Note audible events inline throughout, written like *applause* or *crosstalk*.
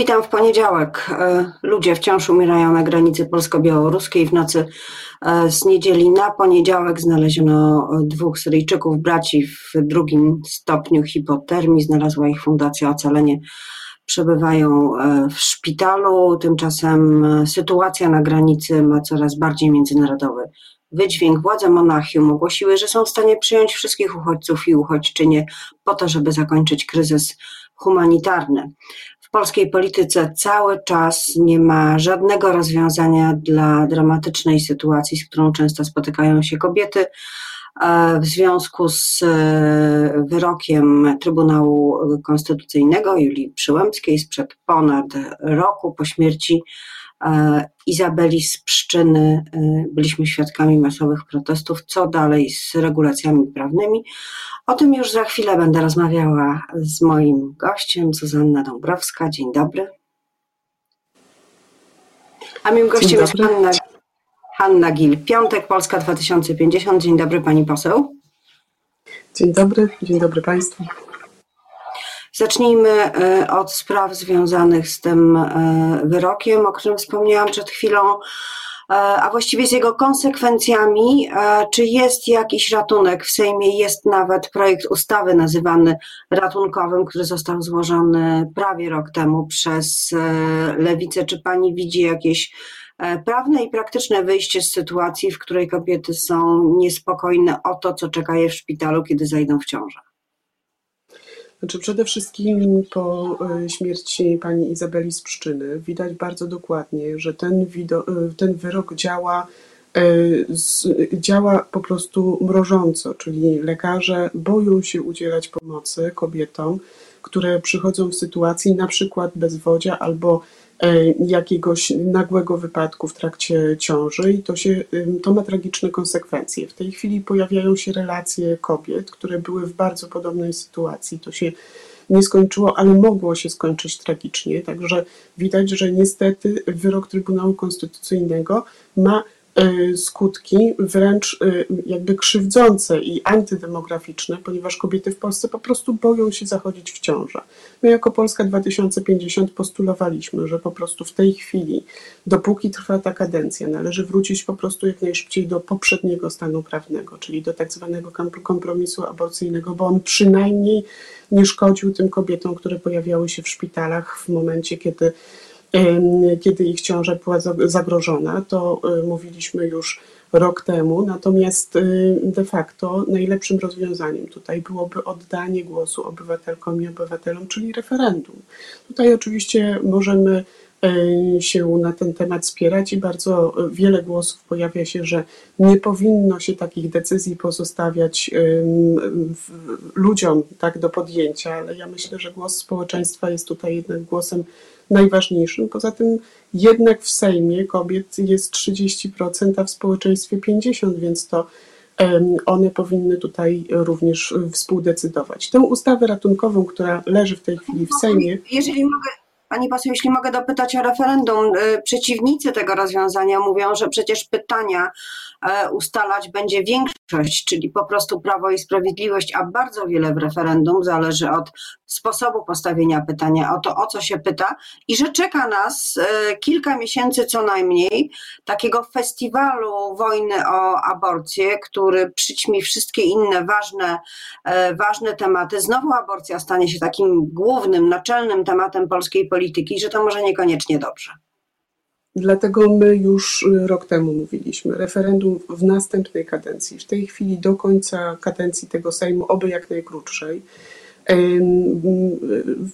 Witam w poniedziałek. E, ludzie wciąż umierają na granicy polsko-białoruskiej. W nocy e, z niedzieli na poniedziałek znaleziono dwóch Syryjczyków, braci w drugim stopniu hipotermii. Znalazła ich Fundacja Ocalenie. Przebywają e, w szpitalu. Tymczasem sytuacja na granicy ma coraz bardziej międzynarodowy wydźwięk. Władze Monachium ogłosiły, że są w stanie przyjąć wszystkich uchodźców i uchodźczynie po to, żeby zakończyć kryzys humanitarny w polskiej polityce cały czas nie ma żadnego rozwiązania dla dramatycznej sytuacji, z którą często spotykają się kobiety. W związku z e, wyrokiem Trybunału Konstytucyjnego Julii Przyłębskiej sprzed ponad roku po śmierci E, Izabeli z Pszczyny e, byliśmy świadkami masowych protestów. Co dalej z regulacjami prawnymi? O tym już za chwilę będę rozmawiała z moim gościem, Zuzanna Dąbrowska. Dzień dobry. A moim gościem jest Hanna, Hanna Gil, Piątek, Polska 2050. Dzień dobry pani poseł. Dzień dobry, dzień dobry państwu. Zacznijmy e, od spraw związanych z tym e, wyrokiem, o którym wspomniałam przed chwilą, e, a właściwie z jego konsekwencjami. Czy jest jakiś ratunek? W Sejmie jest nawet projekt ustawy nazywany ratunkowym, który został złożony prawie rok temu przez Lewicę. Czy pani widzi jakieś prawne i praktyczne wyjście z sytuacji, w której kobiety są niespokojne o to, co czeka je w szpitalu, kiedy zajdą w ciążę? Znaczy przede wszystkim po e, śmierci pani Izabeli z Pszczyny widać bardzo dokładnie, że ten, e, ten wyrok działa, e, działa po prostu mrożąco, czyli lekarze boją się udzielać pomocy kobietom, które przychodzą w sytuacji na przykład bezwodzia albo jakiegoś nagłego wypadku w trakcie ciąży i to, się, to ma tragiczne konsekwencje. W tej chwili pojawiają się relacje kobiet, które były w bardzo podobnej sytuacji. To się nie skończyło, ale mogło się skończyć tragicznie. Także widać, że niestety wyrok Trybunału Konstytucyjnego ma skutki wręcz y, jakby krzywdzące i antydemograficzne, ponieważ kobiety w Polsce po prostu boją się zachodzić w ciążę. My jako Polska 2050 postulowaliśmy, że po prostu w tej chwili, dopóki trwa ta kadencja, należy wrócić po prostu jak najszybciej do poprzedniego stanu prawnego, czyli do tak zwanego kompromisu aborcyjnego, bo on przynajmniej nie szkodził tym kobietom, które pojawiały się w szpitalach w momencie, kiedy kiedy ich ciąża była zagrożona, to y, mówiliśmy już rok temu, natomiast y, de facto najlepszym rozwiązaniem tutaj byłoby oddanie głosu obywatelkom i obywatelom, czyli referendum. Tutaj oczywiście możemy y, się na ten temat spierać i bardzo wiele głosów pojawia się, że nie powinno się takich decyzji pozostawiać ludziom tak do podjęcia, ale ja myślę, że głos społeczeństwa jest tutaj jednak głosem najważniejszym. Poza tym jednak w Sejmie kobiet jest 30%, a w społeczeństwie 50%, więc to one powinny tutaj również współdecydować. Tę ustawę ratunkową, która leży w tej chwili w Sejmie. Jeżeli mogę, Pani poseł, jeśli mogę dopytać o referendum, y, przeciwnicy tego rozwiązania mówią, że przecież pytania e, ustalać będzie większość, czyli po prostu Prawo i Sprawiedliwość, a bardzo wiele w referendum zależy od sposobu postawienia pytania, o to, o co się pyta i że czeka nas e, kilka miesięcy co najmniej takiego festiwalu wojny o aborcję, który przyćmi wszystkie inne ważne, e, ważne tematy. Znowu aborcja stanie się takim głównym, naczelnym tematem polskiej polityki polityki, że to może niekoniecznie dobrze. Dlatego my już y, rok temu mówiliśmy, referendum w następnej kadencji, w tej chwili do końca kadencji tego Sejmu, oby jak najkrótszej,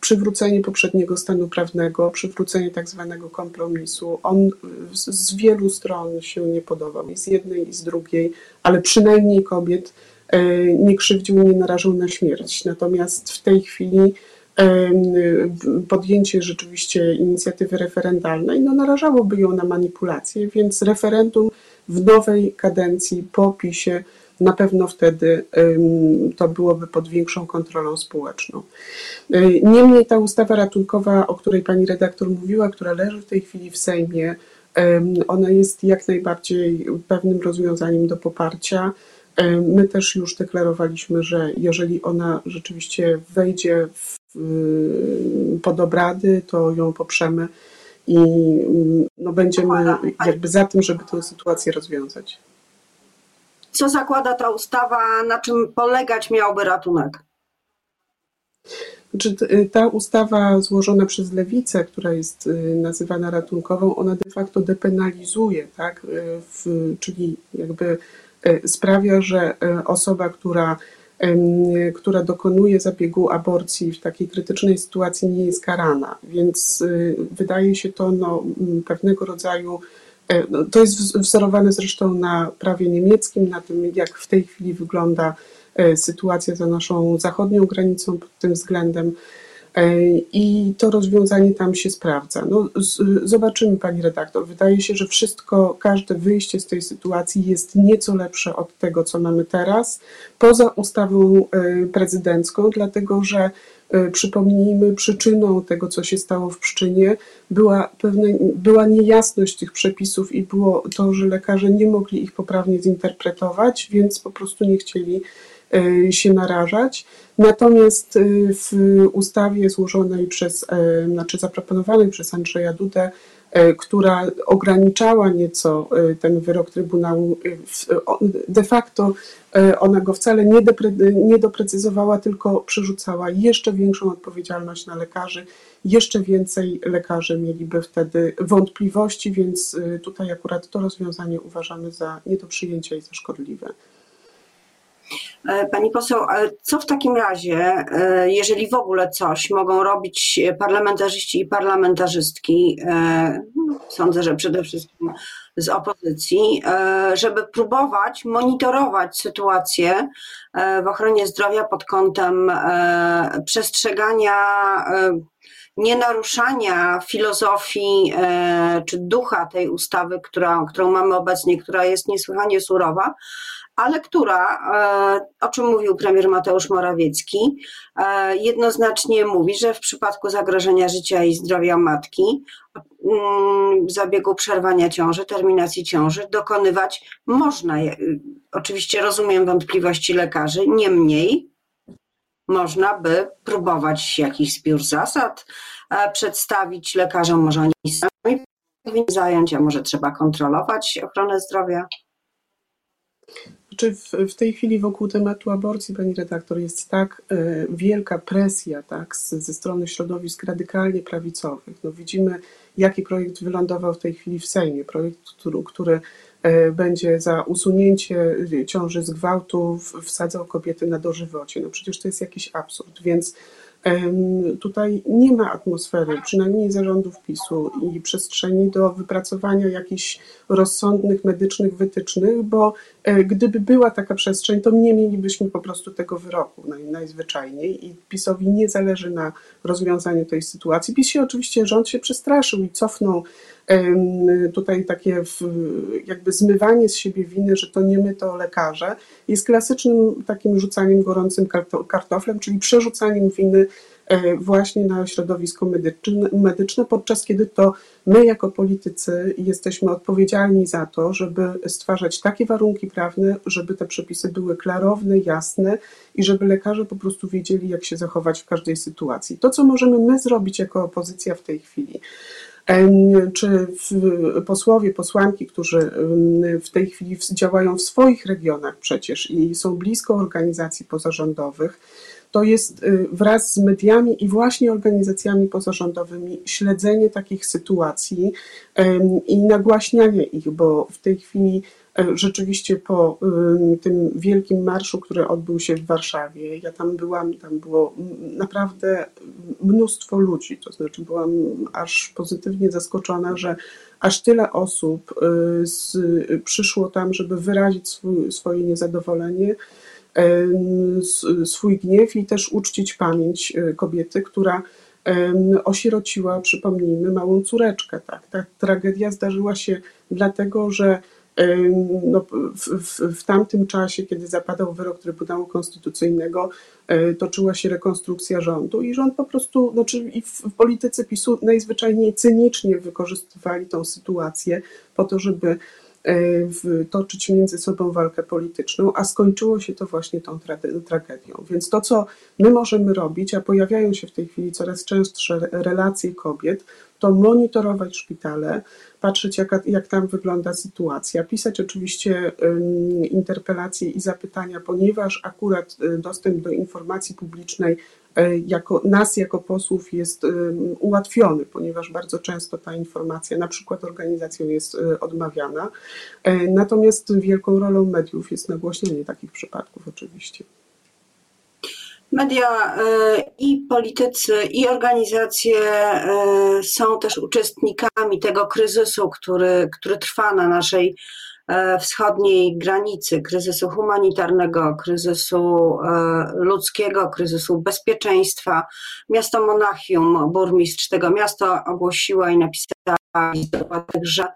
przywrócenie poprzedniego stanu prawnego, przywrócenie tak zwanego kompromisu. On z wielu stron się nie podobał, z jednej, i z drugiej, ale przynajmniej kobiet e, nie krzywdził, nie narażył na śmierć. Natomiast w tej chwili podjęcie rzeczywiście inicjatywy referendalnej no, narażałoby ją na manipulację, więc referendum w nowej kadencji po PiSie na pewno wtedy to byłoby pod większą kontrolą społeczną. E, niemniej ta ustawa ratunkowa, o której pani redaktor mówiła, która leży w tej chwili w Sejmie, ona jest jak najbardziej pewnym rozwiązaniem do poparcia. My też już deklarowaliśmy, że jeżeli ona rzeczywiście wejdzie w pod obrady, to ją poprzemy i no, będziemy jakby za tym, żeby tę sytuację rozwiązać. Co zakłada ta ustawa, na czym polegać miałby ratunek? Znaczy, ta ustawa złożona przez Lewicę, która jest y, nazywana ratunkową, ona de facto depenalizuje, tak? Y, w, czyli jakby y, sprawia, że osoba, która, która dokonuje zabiegu aborcji w takiej krytycznej sytuacji nie jest karana. Więc wydaje się to no, pewnego rodzaju no, to jest wzorowane zresztą na prawie niemieckim, na tym, jak w tej chwili wygląda E, sytuacja za naszą zachodnią granicą pod tym względem. E, I to rozwiązanie tam się sprawdza. No, zobaczymy, pani redaktor. Wydaje się, że wszystko, każde wyjście z tej sytuacji jest nieco lepsze od tego, co mamy teraz, poza ustawą e, prezydencką, dlatego że przypomnijmy, przyczyną tego, co się stało w Pszczynie, była, pewna, była niejasność tych przepisów i było to, że lekarze nie mogli ich poprawnie zinterpretować, więc po prostu nie chcieli E, się narażać. Natomiast e, w ustawie złożonej przez, e, znaczy zaproponowanej przez Andrzeja Dudę, która ograniczała nieco ten wyrok Trybunału, de facto ona go wcale nie, nie doprecyzowała, tylko przerzucała jeszcze większą odpowiedzialność na lekarzy. Jeszcze więcej lekarzy mieliby wtedy wątpliwości, więc tutaj akurat to rozwiązanie uważamy za nie do przyjęcia i za szkodliwe. E, pani poseł, co w takim razie, e, jeżeli w ogóle coś mogą robić parlamentarzyści i parlamentarzystki, e, sądzę, że przede wszystkim z opozycji, żeby próbować monitorować sytuację w ochronie zdrowia pod kątem przestrzegania nienaruszania filozofii czy ducha tej ustawy, która, którą mamy obecnie, która jest niesłychanie surowa, ale która, e, o czym mówił premier Mateusz Morawiecki, e, jednoznacznie mówi, że w przypadku zagrożenia życia i zdrowia matki, mm, zabiegu przerwania ciąży, terminacji ciąży, dokonywać można. Oczywiście rozumiem wątpliwości lekarzy, niemniej można by próbować jakiś zbiór zasad e, przedstawić lekarzom, może oni sami powinni zająć, a może trzeba kontrolować ochronę zdrowia. Czy w, w tej chwili wokół tematu aborcji, pani redaktor, jest tak y, wielka presja tak, z, ze strony środowisk radykalnie prawicowych? No, widzimy, jaki projekt wylądował w tej chwili w Sejmie. Projekt, który, który y, będzie za usunięcie ciąży z gwałtu wsadzał kobiety na dożywocie. No przecież to jest jakiś absurd, więc Tutaj nie ma atmosfery, przynajmniej zarządów PiSu i przestrzeni do wypracowania jakichś rozsądnych medycznych wytycznych, bo e, gdyby była taka przestrzeń, to nie mielibyśmy po prostu tego wyroku naj, najzwyczajniej i PiSowi nie zależy na rozwiązaniu tej sytuacji. PiS się oczywiście, rząd się przestraszył i cofnął tutaj takie jakby zmywanie z siebie winy, że to nie my, to lekarze, jest klasycznym takim rzucaniem gorącym kartoflem, czyli przerzucaniem winy e, właśnie na środowisko medyczne, medyczne, podczas kiedy to my jako politycy jesteśmy odpowiedzialni za to, żeby stwarzać takie warunki prawne, żeby te przepisy były klarowne, jasne i żeby lekarze po prostu wiedzieli, jak się zachować w każdej sytuacji. To, co możemy my zrobić jako opozycja w tej chwili, czy posłowie, posłanki, którzy w tej chwili działają w swoich regionach przecież i są blisko organizacji pozarządowych, to jest y, wraz z mediami i właśnie organizacjami pozarządowymi śledzenie takich sytuacji i nagłaśnianie ich, bo w tej chwili E, rzeczywiście po tym wielkim marszu, który odbył się w Warszawie, ja tam byłam, tam było naprawdę mnóstwo ludzi, to znaczy byłam aż pozytywnie zaskoczona, że aż tyle osób y, z, przyszło tam, żeby wyrazić swój, swoje niezadowolenie, swój gniew i też uczcić pamięć y, kobiety, która osierociła, przypomnijmy, małą córeczkę. Tak? Ta tragedia zdarzyła się dlatego, że no, w, w, w, tamtym czasie, kiedy zapadał wyrok Trybunału Konstytucyjnego, e, toczyła się rekonstrukcja rządu i rząd po prostu, no, czyli w, w polityce PiSu najzwyczajniej cynicznie wykorzystywali tą sytuację po to, żeby toczyć między sobą walkę polityczną, a skończyło się to właśnie tą tra- tragedią. Więc to, co my możemy robić, a pojawiają się w tej chwili coraz częstsze relacje kobiet, to monitorować szpitale, patrzeć jak, jak tam wygląda sytuacja, pisać oczywiście interpelacje i zapytania, ponieważ akurat y, dostęp do informacji publicznej y, jako, nas jako posłów jest ułatwiony, ponieważ bardzo często ta informacja na przykład organizacją jest y, odmawiana. Natomiast wielką rolą mediów jest nagłośnienie takich przypadków oczywiście. Media e, i politycy, i organizacje e, są też uczestnikami tego kryzysu, który, który trwa na naszej wschodniej granicy, kryzysu humanitarnego, kryzysu ludzkiego, kryzysu bezpieczeństwa. Miasto Monachium, burmistrz tego miasta ogłosiła i napisała że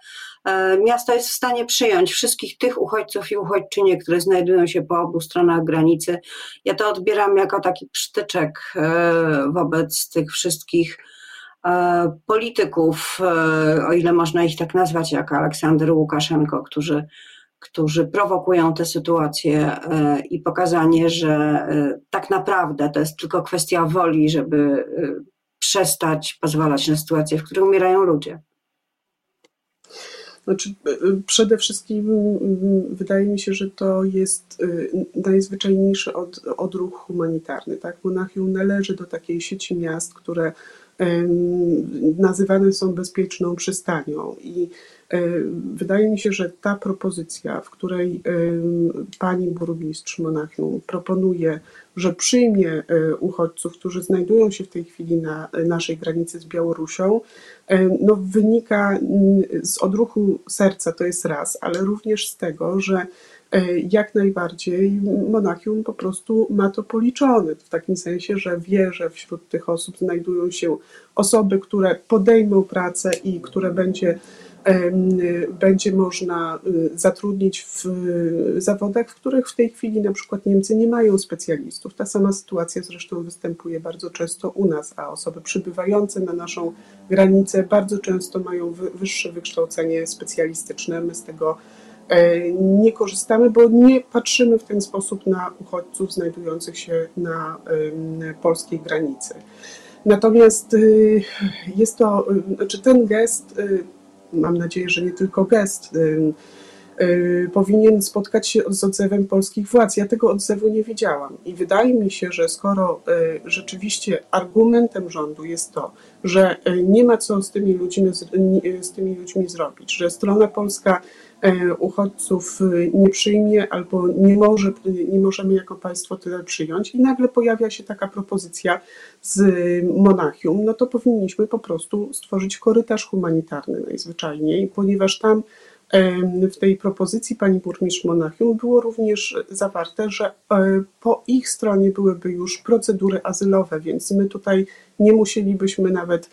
e, miasto jest w stanie przyjąć wszystkich tych uchodźców i uchodźczynie, które znajdują się po obu stronach granicy. Ja to odbieram jako taki przytyczek e, wobec tych wszystkich e, polityków, o ile można ich tak nazwać, jak Aleksander Łukaszenko, którzy, którzy prowokują tę sytuację i pokazanie, że tak naprawdę to jest tylko kwestia woli, żeby przestać pozwalać na sytuacje, w których umierają ludzie. Znaczy, e, e, przede wszystkim wydaje mi się, że to jest e, najzwyczajniejszy od, odruch humanitarny. Tak? Monachium należy do takiej sieci miast, które nazywane są bezpieczną przystanią. I wydaje mi się, że ta propozycja, w której pani burmistrz Monachium proponuje, że przyjmie uchodźców, którzy znajdują się w tej chwili na naszej granicy z Białorusią, no, wynika z odruchu serca, to jest raz, ale również z tego, że jak najbardziej Monachium po prostu ma to policzone, w takim sensie, że wie, że wśród tych osób znajdują się osoby, które podejmą pracę i które będzie będzie można y, zatrudnić w zawodach, w których w tej chwili na przykład Niemcy nie mają specjalistów. Ta sama sytuacja zresztą występuje bardzo często u nas, a osoby przybywające na naszą granicę bardzo często mają wyższe wykształcenie specjalistyczne. My z tego e, nie korzystamy, bo nie patrzymy w ten sposób na uchodźców znajdujących się na polskiej granicy. Natomiast y, jest to, y, znaczy ten gest mam nadzieję, że nie tylko gest, y, y, powinien spotkać się z odzewem polskich władz. Ja tego odzewu nie widziałam i wydaje mi się, że skoro y, rzeczywiście argumentem rządu jest to, że nie ma co z tymi ludźmi, z tymi ludźmi zrobić, że strona polska uchodźców nie przyjmie albo nie, może, nie możemy jako państwo tyle przyjąć. I nagle pojawia się taka propozycja z Monachium, no to powinniśmy po prostu stworzyć korytarz humanitarny najzwyczajniej, ponieważ tam w tej propozycji pani burmistrz Monachium było również zawarte, że e, po ich stronie byłyby już procedury azylowe, więc my tutaj nie musielibyśmy nawet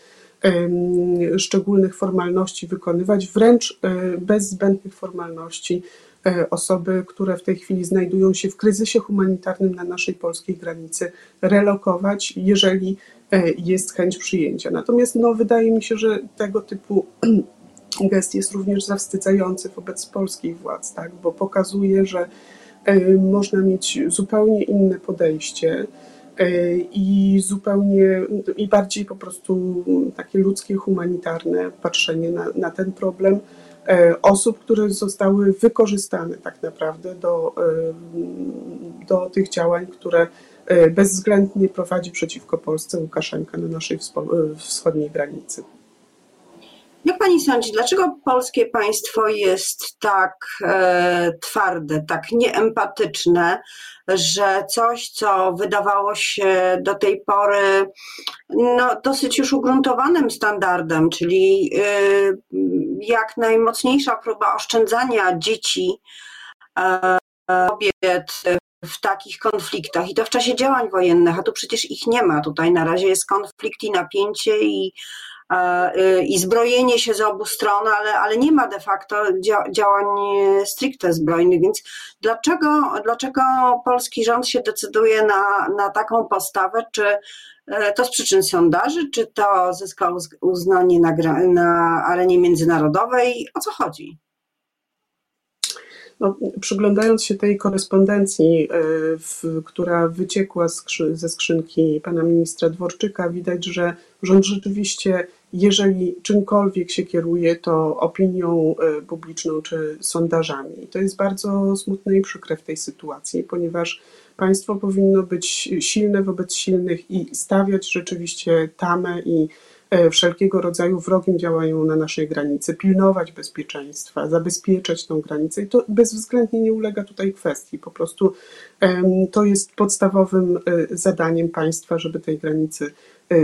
szczególnych formalności wykonywać, wręcz e, bez zbędnych formalności e, osoby, które w tej chwili znajdują się w kryzysie humanitarnym na naszej polskiej granicy, relokować, jeżeli e, jest chęć przyjęcia. Natomiast no, wydaje mi się, że tego typu *clears throat* gest jest również zawstydzający wobec polskich władz, tak? bo pokazuje, że można mieć zupełnie inne podejście i zupełnie i bardziej po prostu takie ludzkie, humanitarne patrzenie na, na ten problem e, osób, które zostały wykorzystane tak naprawdę do, e, do tych działań, które bezwzględnie prowadzi przeciwko Polsce Łukaszenka na naszej wschodniej granicy. Jak pani sądzi, dlaczego polskie państwo jest tak e, twarde, tak nieempatyczne, że coś, co wydawało się do tej pory no, dosyć już ugruntowanym standardem, czyli e, jak najmocniejsza próba oszczędzania dzieci, e, kobiet w takich konfliktach i to w czasie działań wojennych, a tu przecież ich nie ma. Tutaj na razie jest konflikt i napięcie i i zbrojenie się z obu stron, ale, ale nie ma de facto działań stricte zbrojnych, więc dlaczego, dlaczego polski rząd się decyduje na, na taką postawę? Czy y, to z przyczyn sondaży, czy to zyskał uznanie na, na arenie międzynarodowej? O co chodzi? No, przyglądając się tej korespondencji, w, która wyciekła skrzy, ze skrzynki pana ministra Dworczyka, widać, że rząd rzeczywiście, jeżeli czymkolwiek się kieruje, to opinią publiczną czy sondażami. I to jest bardzo smutne i przykre w tej sytuacji, ponieważ państwo powinno być silne wobec silnych i stawiać rzeczywiście tamę i e, wszelkiego rodzaju wrogim działaniom na naszej granicy, pilnować bezpieczeństwa, zabezpieczać tą granicę i to bezwzględnie nie ulega tutaj kwestii. Po prostu to jest podstawowym e, zadaniem państwa, żeby tej granicy e,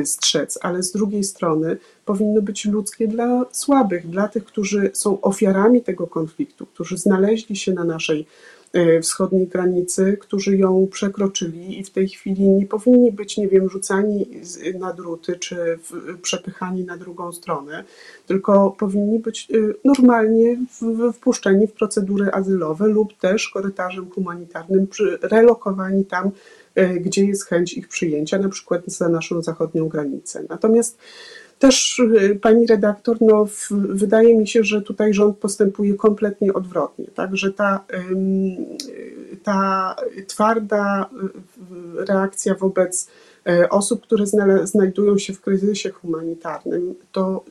strzec, ale z drugiej strony powinno być ludzkie dla słabych, dla tych, którzy są ofiarami tego konfliktu, którzy znaleźli się na naszej E, wschodniej granicy, którzy ją przekroczyli i w tej chwili nie powinni być, nie wiem, rzucani na druty czy przepychani na drugą stronę, tylko powinni być e, normalnie wpuszczeni w procedury azylowe lub też korytarzem humanitarnym relokowani tam, e, gdzie jest chęć ich przyjęcia, na przykład za naszą zachodnią granicę. Natomiast też y, pani redaktor, no, wydaje mi się, że tutaj rząd postępuje kompletnie odwrotnie, tak, że ta, ta twarda y, reakcja wobec y, osób, które znajdują się w kryzysie humanitarnym, to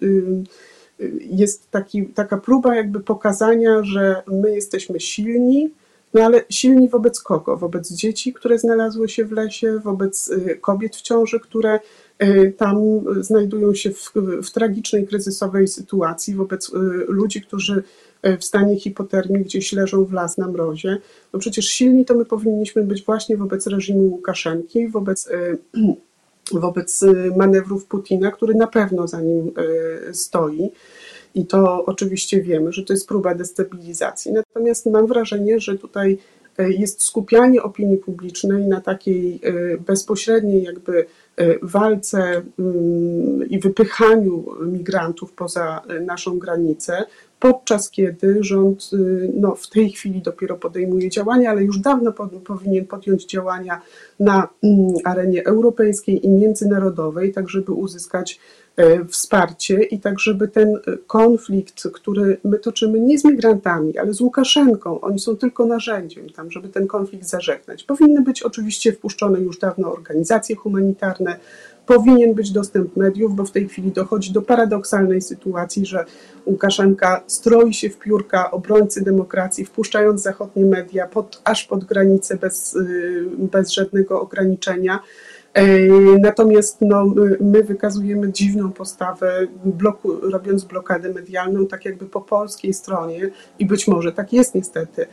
jest taki, taka próba jakby pokazania, że my jesteśmy silni, no ale silni wobec kogo? Wobec dzieci, które znalazły się w lesie, wobec kobiet w ciąży, które E, tam znajdują się w, w tragicznej, kryzysowej sytuacji wobec ludzi, którzy w stanie hipotermii gdzieś leżą w las na mrozie. No przecież silni to my powinniśmy być właśnie wobec reżimu Łukaszenki, wobec, *clears throat* wobec manewrów Putina, który na pewno za nim stoi. I to oczywiście wiemy, że to jest próba destabilizacji. Natomiast mam wrażenie, że tutaj jest skupianie opinii publicznej na takiej bezpośredniej jakby E, walce mm, i wypychaniu migrantów poza naszą granicę, podczas kiedy rząd y, no, w tej chwili dopiero podejmuje działania, ale już dawno powinien podjąć działania na mm, arenie europejskiej i międzynarodowej, tak żeby uzyskać e, wsparcie i tak, żeby ten konflikt, który my toczymy nie z migrantami, ale z Łukaszenką, oni są tylko narzędziem tam, żeby ten konflikt zażegnać. Powinny być oczywiście wpuszczone już dawno organizacje humanitarne, powinien być dostęp mediów, bo w tej chwili dochodzi do paradoksalnej sytuacji, że Łukaszenka stroi się w piórka obrońcy demokracji, wpuszczając zachodnie media pod, aż pod granicę bez, y, bez żadnego ograniczenia. E, natomiast no, my wykazujemy dziwną postawę, bloku, robiąc blokadę medialną, tak jakby po polskiej stronie, i być może tak jest niestety,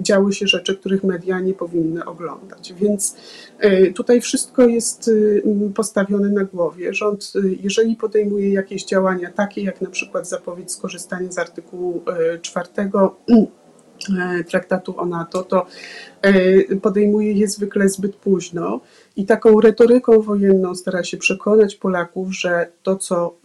działy się rzeczy, których media nie powinny oglądać. Więc e, tutaj wszystko jest y, postawione na głowie. Rząd, y, jeżeli podejmuje jakieś działania, takie jak na przykład zapowiedź skorzystania z artykułu e, czwartego, traktatu o NATO, to podejmuje je zwykle zbyt późno i taką retoryką wojenną stara się przekonać Polaków, że to co,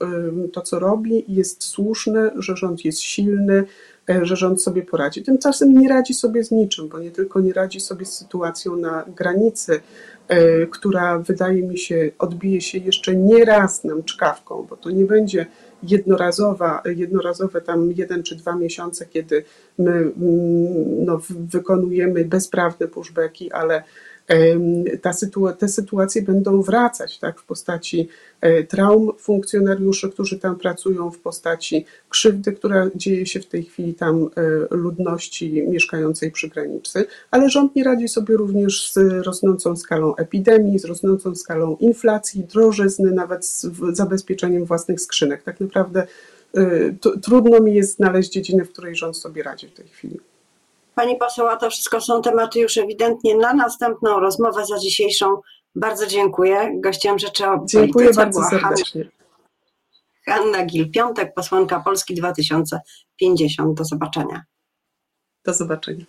to, co robi, jest słuszne, że rząd jest silny, e, że rząd sobie poradzi. Tymczasem nie radzi sobie z niczym, bo nie tylko nie radzi sobie z sytuacją na granicy, e, która wydaje mi się odbije się jeszcze nie raz nam czkawką, bo to nie będzie jednorazowa, jednorazowe tam jeden czy dwa miesiące, kiedy my mm, no, wykonujemy bezprawne pushbacki, ale ta sytua te sytuacje będą wracać tak, w postaci e, traum funkcjonariuszy, którzy tam pracują, w postaci krzywdy, która dzieje się w tej chwili tam e, ludności mieszkającej przy granicy, ale rząd nie radzi sobie również z rosnącą skalą epidemii, z rosnącą skalą inflacji, drożyzny, nawet z zabezpieczeniem własnych skrzynek. Tak naprawdę e, trudno mi jest znaleźć dziedzinę, w której rząd sobie radzi w tej chwili. Pani poseł, a to wszystko są tematy już ewidentnie na następną rozmowę za dzisiejszą. Bardzo dziękuję. Gościem rzeczy o Dziękuję bardzo serdecznie. Hanna Gil-Piątek, posłanka Polski 2050. Do zobaczenia. Do zobaczenia.